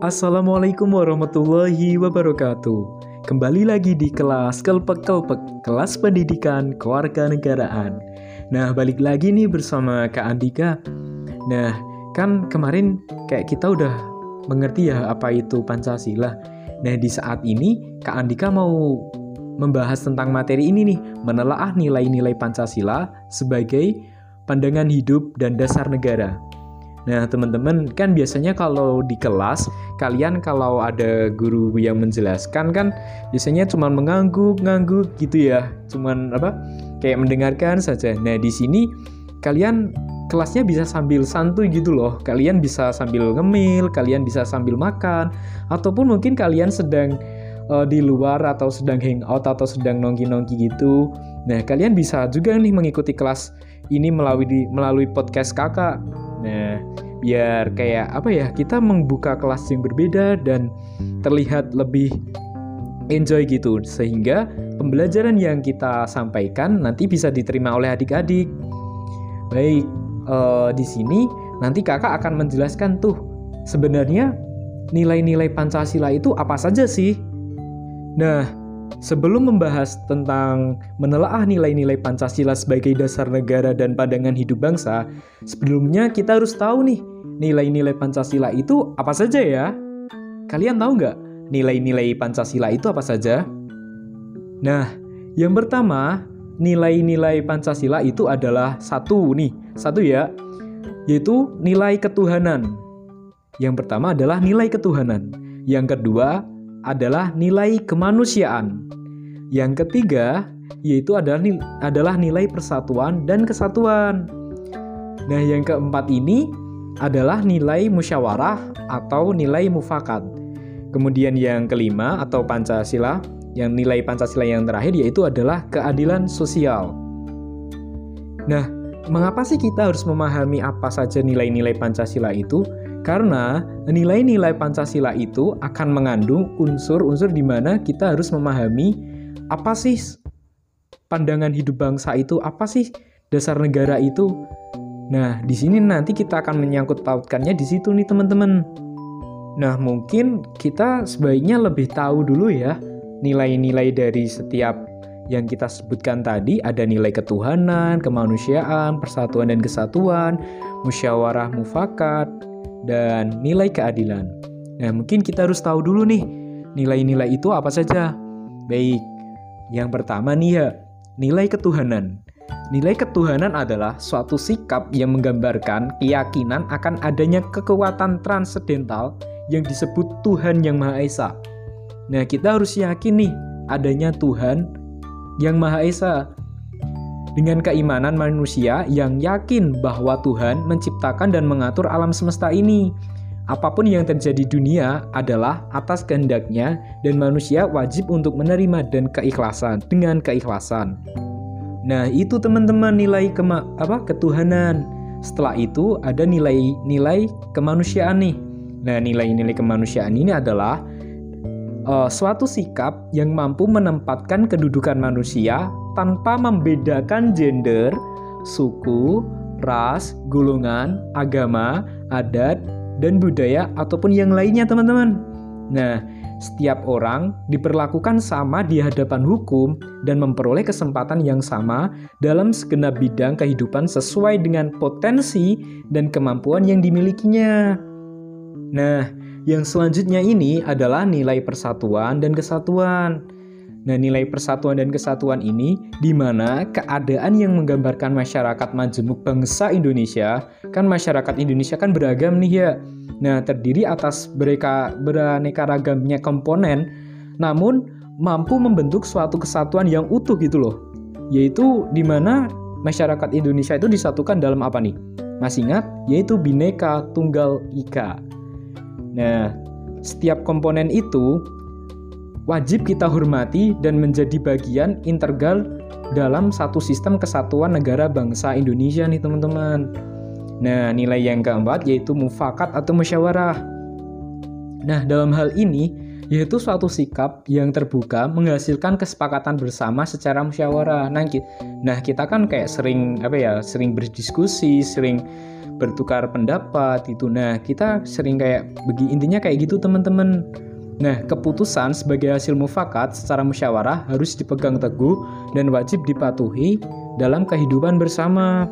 Assalamualaikum warahmatullahi wabarakatuh. Kembali lagi di kelas Kelpek-Kelpek, kelas pendidikan kewarganegaraan. Nah, balik lagi nih bersama Kak Andika. Nah, kan kemarin kayak kita udah mengerti ya apa itu Pancasila. Nah, di saat ini Kak Andika mau membahas tentang materi ini nih, menelaah nilai-nilai Pancasila sebagai pandangan hidup dan dasar negara. Nah, teman-teman, kan biasanya kalau di kelas, kalian kalau ada guru yang menjelaskan kan biasanya cuma mengangguk-ngangguk gitu ya. Cuman apa? Kayak mendengarkan saja. Nah, di sini kalian kelasnya bisa sambil santuy gitu loh. Kalian bisa sambil ngemil, kalian bisa sambil makan, ataupun mungkin kalian sedang uh, di luar atau sedang hangout atau sedang nongki-nongki gitu. Nah, kalian bisa juga nih mengikuti kelas ini melalui melalui podcast kakak. Biar kayak apa ya, kita membuka kelas yang berbeda dan terlihat lebih enjoy gitu sehingga pembelajaran yang kita sampaikan nanti bisa diterima oleh adik-adik. Baik, uh, di sini nanti kakak akan menjelaskan tuh sebenarnya nilai-nilai Pancasila itu apa saja sih? Nah, Sebelum membahas tentang menelaah nilai-nilai Pancasila sebagai dasar negara dan pandangan hidup bangsa, sebelumnya kita harus tahu nih, nilai-nilai Pancasila itu apa saja ya? Kalian tahu nggak nilai-nilai Pancasila itu apa saja? Nah, yang pertama, nilai-nilai Pancasila itu adalah satu nih, satu ya, yaitu nilai ketuhanan. Yang pertama adalah nilai ketuhanan. Yang kedua adalah nilai kemanusiaan. Yang ketiga yaitu adalah adalah nilai persatuan dan kesatuan. Nah, yang keempat ini adalah nilai musyawarah atau nilai mufakat. Kemudian yang kelima atau Pancasila, yang nilai Pancasila yang terakhir yaitu adalah keadilan sosial. Nah, mengapa sih kita harus memahami apa saja nilai-nilai Pancasila itu? Karena nilai-nilai Pancasila itu akan mengandung unsur-unsur di mana kita harus memahami apa sih pandangan hidup bangsa itu, apa sih dasar negara itu. Nah, di sini nanti kita akan menyangkut pautkannya di situ nih teman-teman. Nah, mungkin kita sebaiknya lebih tahu dulu ya nilai-nilai dari setiap yang kita sebutkan tadi ada nilai ketuhanan, kemanusiaan, persatuan dan kesatuan, musyawarah mufakat, dan nilai keadilan. Nah, mungkin kita harus tahu dulu nih, nilai-nilai itu apa saja. Baik, yang pertama nih ya, nilai ketuhanan. Nilai ketuhanan adalah suatu sikap yang menggambarkan keyakinan akan adanya kekuatan transendental yang disebut Tuhan Yang Maha Esa. Nah, kita harus yakin nih adanya Tuhan Yang Maha Esa dengan keimanan manusia yang yakin bahwa Tuhan menciptakan dan mengatur alam semesta ini. Apa pun yang terjadi di dunia adalah atas kehendaknya dan manusia wajib untuk menerima dan keikhlasan dengan keikhlasan. Nah, itu teman-teman nilai kema apa ketuhanan. Setelah itu ada nilai-nilai kemanusiaan nih. Nah, nilai-nilai kemanusiaan ini adalah uh, suatu sikap yang mampu menempatkan kedudukan manusia tanpa membedakan gender, suku, ras, golongan, agama, adat, dan budaya ataupun yang lainnya teman-teman. Nah, setiap orang diperlakukan sama di hadapan hukum dan memperoleh kesempatan yang sama dalam segenap bidang kehidupan sesuai dengan potensi dan kemampuan yang dimilikinya. Nah, yang selanjutnya ini adalah nilai persatuan dan kesatuan. Nah, nilai persatuan dan kesatuan ini di mana keadaan yang menggambarkan masyarakat majemuk bangsa Indonesia, kan masyarakat Indonesia kan beragam nih ya. Nah, terdiri atas mereka beraneka ragamnya komponen, namun mampu membentuk suatu kesatuan yang utuh gitu loh. Yaitu di mana masyarakat Indonesia itu disatukan dalam apa nih? Masih ingat? Yaitu bineka tunggal ika. Nah, setiap komponen itu wajib kita hormati dan menjadi bagian integral dalam satu sistem kesatuan negara bangsa Indonesia nih teman-teman. Nah, nilai yang keempat yaitu mufakat atau musyawarah. Nah, dalam hal ini yaitu suatu sikap yang terbuka menghasilkan kesepakatan bersama secara musyawarah. Nah, kita, nah kita kan kayak sering apa ya, sering berdiskusi, sering bertukar pendapat itu. Nah, kita sering kayak begi intinya kayak gitu teman-teman. Nah, keputusan sebagai hasil mufakat secara musyawarah harus dipegang teguh dan wajib dipatuhi dalam kehidupan bersama.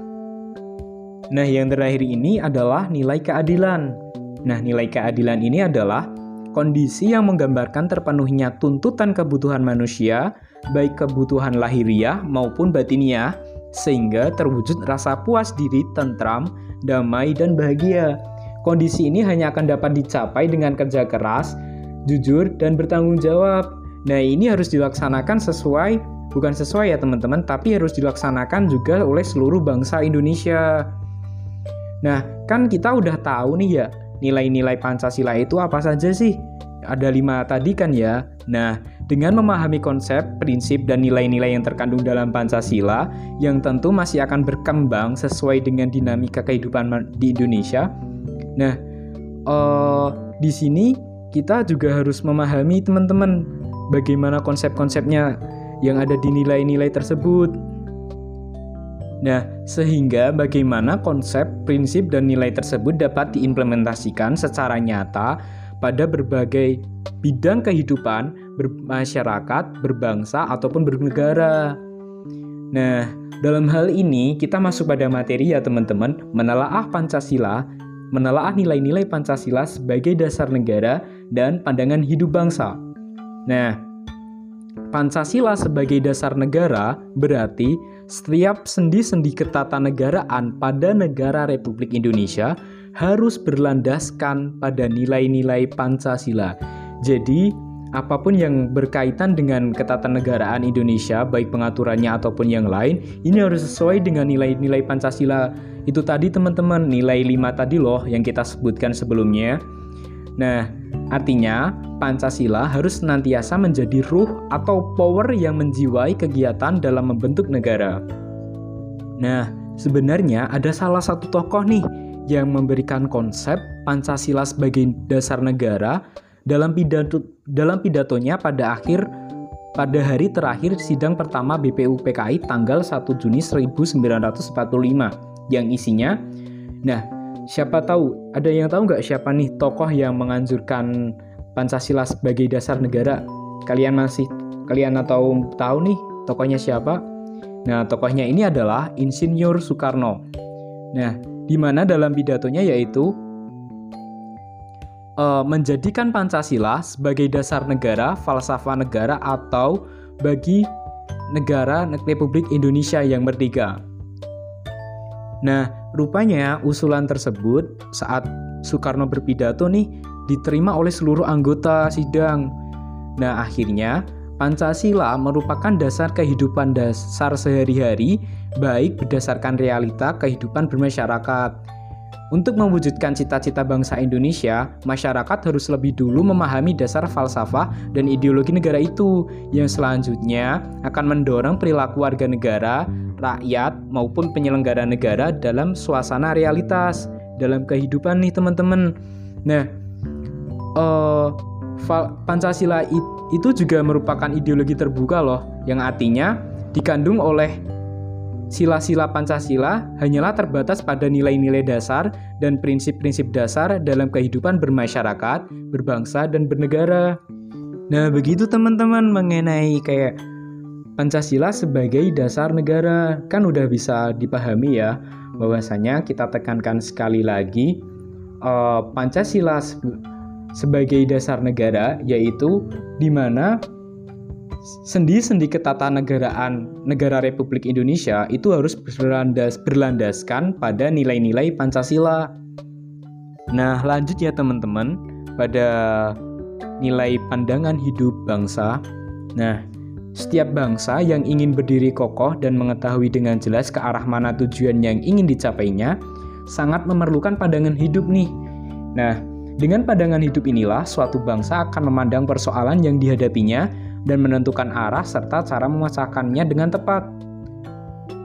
Nah, yang terakhir ini adalah nilai keadilan. Nah, nilai keadilan ini adalah kondisi yang menggambarkan terpenuhinya tuntutan kebutuhan manusia, baik kebutuhan lahiriah maupun batiniah, sehingga terwujud rasa puas diri, tentram, damai, dan bahagia. Kondisi ini hanya akan dapat dicapai dengan kerja keras, jujur, dan bertanggung jawab. Nah, ini harus dilaksanakan sesuai, bukan sesuai ya teman-teman, tapi harus dilaksanakan juga oleh seluruh bangsa Indonesia. Nah, kan kita udah tahu nih ya, nilai-nilai Pancasila itu apa saja sih? Ada lima tadi kan ya. Nah, dengan memahami konsep, prinsip, dan nilai-nilai yang terkandung dalam Pancasila, yang tentu masih akan berkembang sesuai dengan dinamika kehidupan di Indonesia. Nah, uh, di sini kita juga harus memahami teman-teman bagaimana konsep-konsepnya yang ada di nilai-nilai tersebut. Nah, sehingga bagaimana konsep, prinsip, dan nilai tersebut dapat diimplementasikan secara nyata pada berbagai bidang kehidupan bermasyarakat, berbangsa, ataupun bernegara. Nah, dalam hal ini kita masuk pada materi ya teman-teman, menelaah Pancasila menelaah nilai-nilai Pancasila sebagai dasar negara dan pandangan hidup bangsa. Nah, Pancasila sebagai dasar negara berarti setiap sendi-sendi ketatanegaraan pada negara Republik Indonesia harus berlandaskan pada nilai-nilai Pancasila. Jadi, apa pun yang berkaitan dengan ketatanegaraan Indonesia, baik pengaturannya ataupun yang lain, ini harus sesuai dengan nilai-nilai Pancasila. Itu tadi teman-teman, nilai 5 tadi loh yang kita sebutkan sebelumnya. Nah, artinya Pancasila harus senantiasa menjadi ruh atau power yang menjiwai kegiatan dalam membentuk negara. Nah, sebenarnya ada salah satu tokoh nih yang memberikan konsep Pancasila sebagai dasar negara dalam pidato dalam pidatonya pada akhir pada hari terakhir sidang pertama BPUPKI tanggal 1 Juni 1945 yang isinya nah siapa tahu? Ada yang tahu nggak siapa nih tokoh yang menganjurkan Pancasila sebagai dasar negara? Kalian masih kalian atau tahu nih tokohnya siapa? Nah tokohnya ini adalah Insinyur Soekarno. Nah di mana dalam pidatonya yaitu uh, menjadikan Pancasila sebagai dasar negara, falsafah negara atau bagi negara Republik Indonesia yang merdeka. Nah, rupanya usulan tersebut saat Soekarno berpidato nih diterima oleh seluruh anggota sidang. Nah, akhirnya Pancasila merupakan dasar kehidupan dasar sehari-hari, baik berdasarkan realita kehidupan bermasyarakat untuk mewujudkan cita-cita bangsa Indonesia, masyarakat harus lebih dulu memahami dasar falsafah dan ideologi negara itu, yang selanjutnya akan mendorong perilaku warga negara, rakyat, maupun penyelenggara negara dalam suasana realitas, dalam kehidupan nih teman-teman. Nah, uh, Pancasila itu juga merupakan ideologi terbuka loh, yang artinya dikandung oleh Sila-sila Pancasila hanyalah terbatas pada nilai-nilai dasar dan prinsip-prinsip dasar dalam kehidupan bermasyarakat, berbangsa, dan bernegara. Nah, begitu teman-teman mengenai kayak Pancasila sebagai dasar negara. Kan udah bisa dipahami ya bahwasanya kita tekankan sekali lagi uh, Pancasila sebagai dasar negara yaitu di mana sendi-sendi ketatanegaraan negara Republik Indonesia itu harus berlandas, berlandaskan pada nilai-nilai Pancasila. Nah, lanjut ya teman-teman pada nilai pandangan hidup bangsa. Nah, setiap bangsa yang ingin berdiri kokoh dan mengetahui dengan jelas ke arah mana tujuan yang ingin dicapainya sangat memerlukan pandangan hidup nih. Nah, dengan pandangan hidup inilah suatu bangsa akan memandang persoalan yang dihadapinya dan menentukan arah serta cara memecahkannya dengan tepat.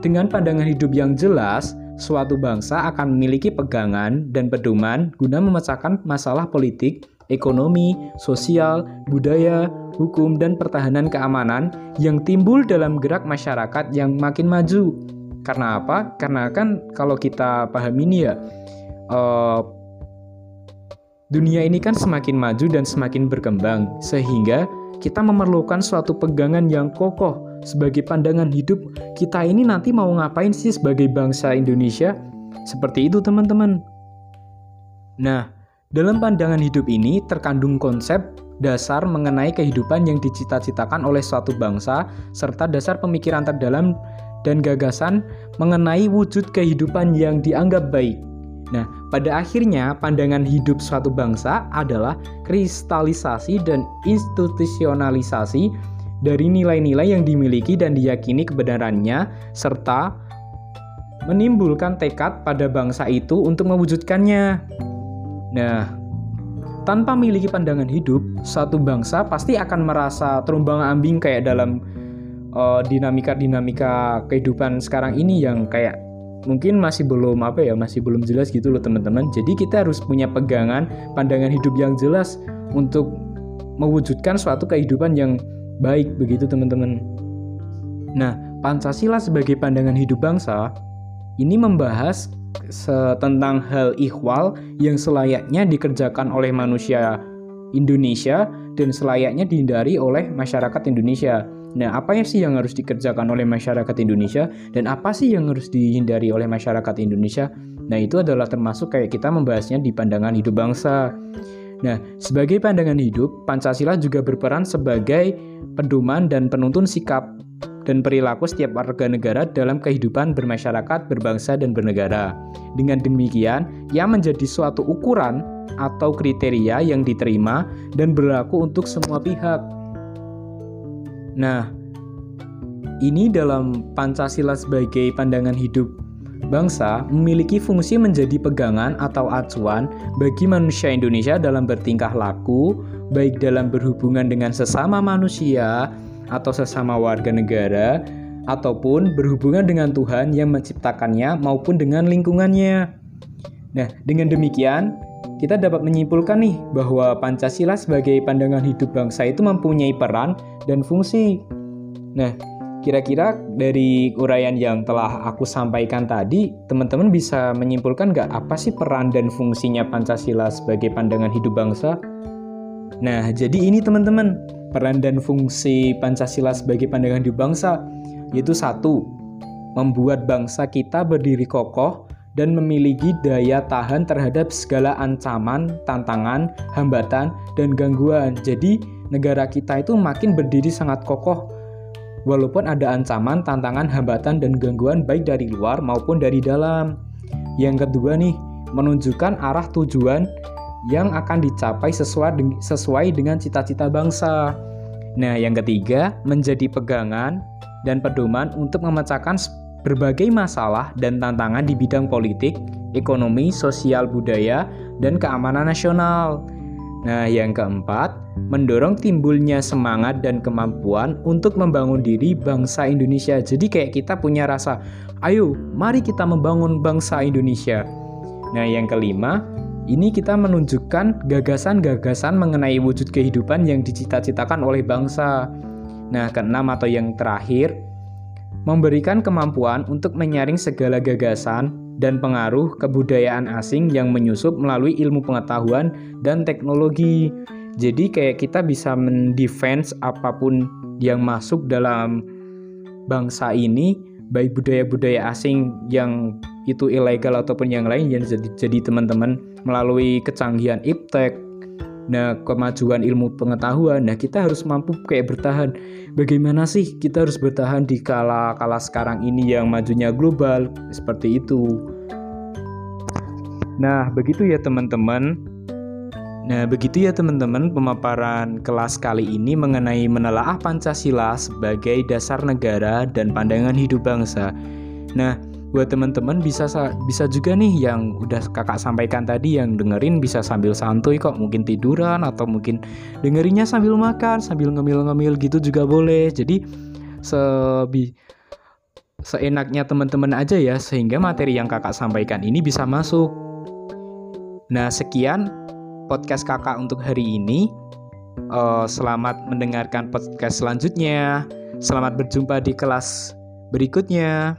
Dengan pandangan hidup yang jelas, suatu bangsa akan memiliki pegangan dan pedoman guna memecahkan masalah politik, ekonomi, sosial, budaya, hukum, dan pertahanan keamanan yang timbul dalam gerak masyarakat yang makin maju. Karena apa? Karena kan kalau kita paham ini ya, uh, dunia ini kan semakin maju dan semakin berkembang, sehingga kita memerlukan suatu pegangan yang kokoh sebagai pandangan hidup kita ini nanti mau ngapain sih sebagai bangsa Indonesia? Seperti itu teman-teman. Nah, dalam pandangan hidup ini terkandung konsep dasar mengenai kehidupan yang dicita-citakan oleh suatu bangsa serta dasar pemikiran terdalam dan gagasan mengenai wujud kehidupan yang dianggap baik. Nah, pada akhirnya pandangan hidup suatu bangsa adalah kristalisasi dan institusionalisasi dari nilai-nilai yang dimiliki dan diyakini kebenarannya, serta menimbulkan tekad pada bangsa itu untuk mewujudkannya. Nah, tanpa memiliki pandangan hidup, satu bangsa pasti akan merasa terumbang-ambing kayak dalam uh, dinamika-dinamika kehidupan sekarang ini yang kayak mungkin masih belum apa ya masih belum jelas gitu loh teman-teman jadi kita harus punya pegangan pandangan hidup yang jelas untuk mewujudkan suatu kehidupan yang baik begitu teman-teman. Nah, Pancasila sebagai pandangan hidup bangsa ini membahas tentang hal ikhwal yang selayaknya dikerjakan oleh manusia Indonesia dan selayaknya dihindari oleh masyarakat Indonesia. Nah, apa sih yang harus dikerjakan oleh masyarakat Indonesia dan apa sih yang harus dihindari oleh masyarakat Indonesia? Nah, itu adalah termasuk kayak kita membahasnya di pandangan hidup bangsa. Nah, sebagai pandangan hidup, Pancasila juga berperan sebagai pedoman dan penuntun sikap dan perilaku setiap warga negara dalam kehidupan bermasyarakat, berbangsa, dan bernegara. Dengan demikian, ia menjadi suatu ukuran atau kriteria yang diterima dan berlaku untuk semua pihak. Nah, ini dalam Pancasila sebagai pandangan hidup bangsa memiliki fungsi menjadi pegangan atau acuan bagi manusia Indonesia dalam bertingkah laku, baik dalam berhubungan dengan sesama manusia atau sesama warga negara, ataupun berhubungan dengan Tuhan yang menciptakannya maupun dengan lingkungannya. Nah, dengan demikian, kita dapat menyimpulkan nih bahwa Pancasila sebagai pandangan hidup bangsa itu mempunyai peran dan fungsi. Nah, Kira-kira dari uraian yang telah aku sampaikan tadi, teman-teman bisa menyimpulkan nggak apa sih peran dan fungsinya Pancasila sebagai pandangan hidup bangsa? Nah, jadi ini teman-teman, peran dan fungsi Pancasila sebagai pandangan hidup bangsa, yaitu satu, membuat bangsa kita berdiri kokoh dan memiliki daya tahan terhadap segala ancaman, tantangan, hambatan, dan gangguan. Jadi, negara kita itu makin berdiri sangat kokoh walaupun ada ancaman, tantangan, hambatan, dan gangguan baik dari luar maupun dari dalam. Yang kedua nih, menunjukkan arah tujuan yang akan dicapai sesuai, dengan cita-cita bangsa. Nah, yang ketiga, menjadi pegangan dan pedoman untuk memecahkan berbagai masalah dan tantangan di bidang politik, ekonomi, sosial, budaya, dan keamanan nasional. Nah, yang keempat, mendorong timbulnya semangat dan kemampuan untuk membangun diri bangsa Indonesia. Jadi kayak kita punya rasa, ayo mari kita membangun bangsa Indonesia. Nah, yang kelima, ini kita menunjukkan gagasan-gagasan mengenai wujud kehidupan yang dicita-citakan oleh bangsa. Nah, keenam atau yang terakhir, memberikan kemampuan untuk menyaring segala gagasan, dan pengaruh kebudayaan asing yang menyusup melalui ilmu pengetahuan dan teknologi. Jadi kayak kita bisa mendefense apa pun yang masuk dalam bangsa ini, baik budaya-budaya asing yang itu ilegal ataupun yang lain yang jadi jadi teman-teman melalui kecanggihan iptek Nah, kemajuan ilmu pengetahuan, nah kita harus mampu kayak bertahan. Bagaimana sih kita harus bertahan di kala-kala sekarang ini yang majunya global seperti itu. Nah, begitu ya teman-teman. Nah, begitu ya teman-teman pemaparan kelas kali ini mengenai menelaah Pancasila sebagai dasar negara dan pandangan hidup bangsa. Nah, buat teman-teman bisa bisa juga nih yang udah kakak sampaikan tadi yang dengerin bisa sambil santuy kok mungkin tiduran atau mungkin dengerinnya sambil makan sambil ngemil-ngemil gitu juga boleh jadi sebi seenaknya teman-teman aja ya sehingga materi yang kakak sampaikan ini bisa masuk nah sekian podcast kakak untuk hari ini. Uh, selamat mendengarkan podcast selanjutnya. Selamat berjumpa di kelas berikutnya.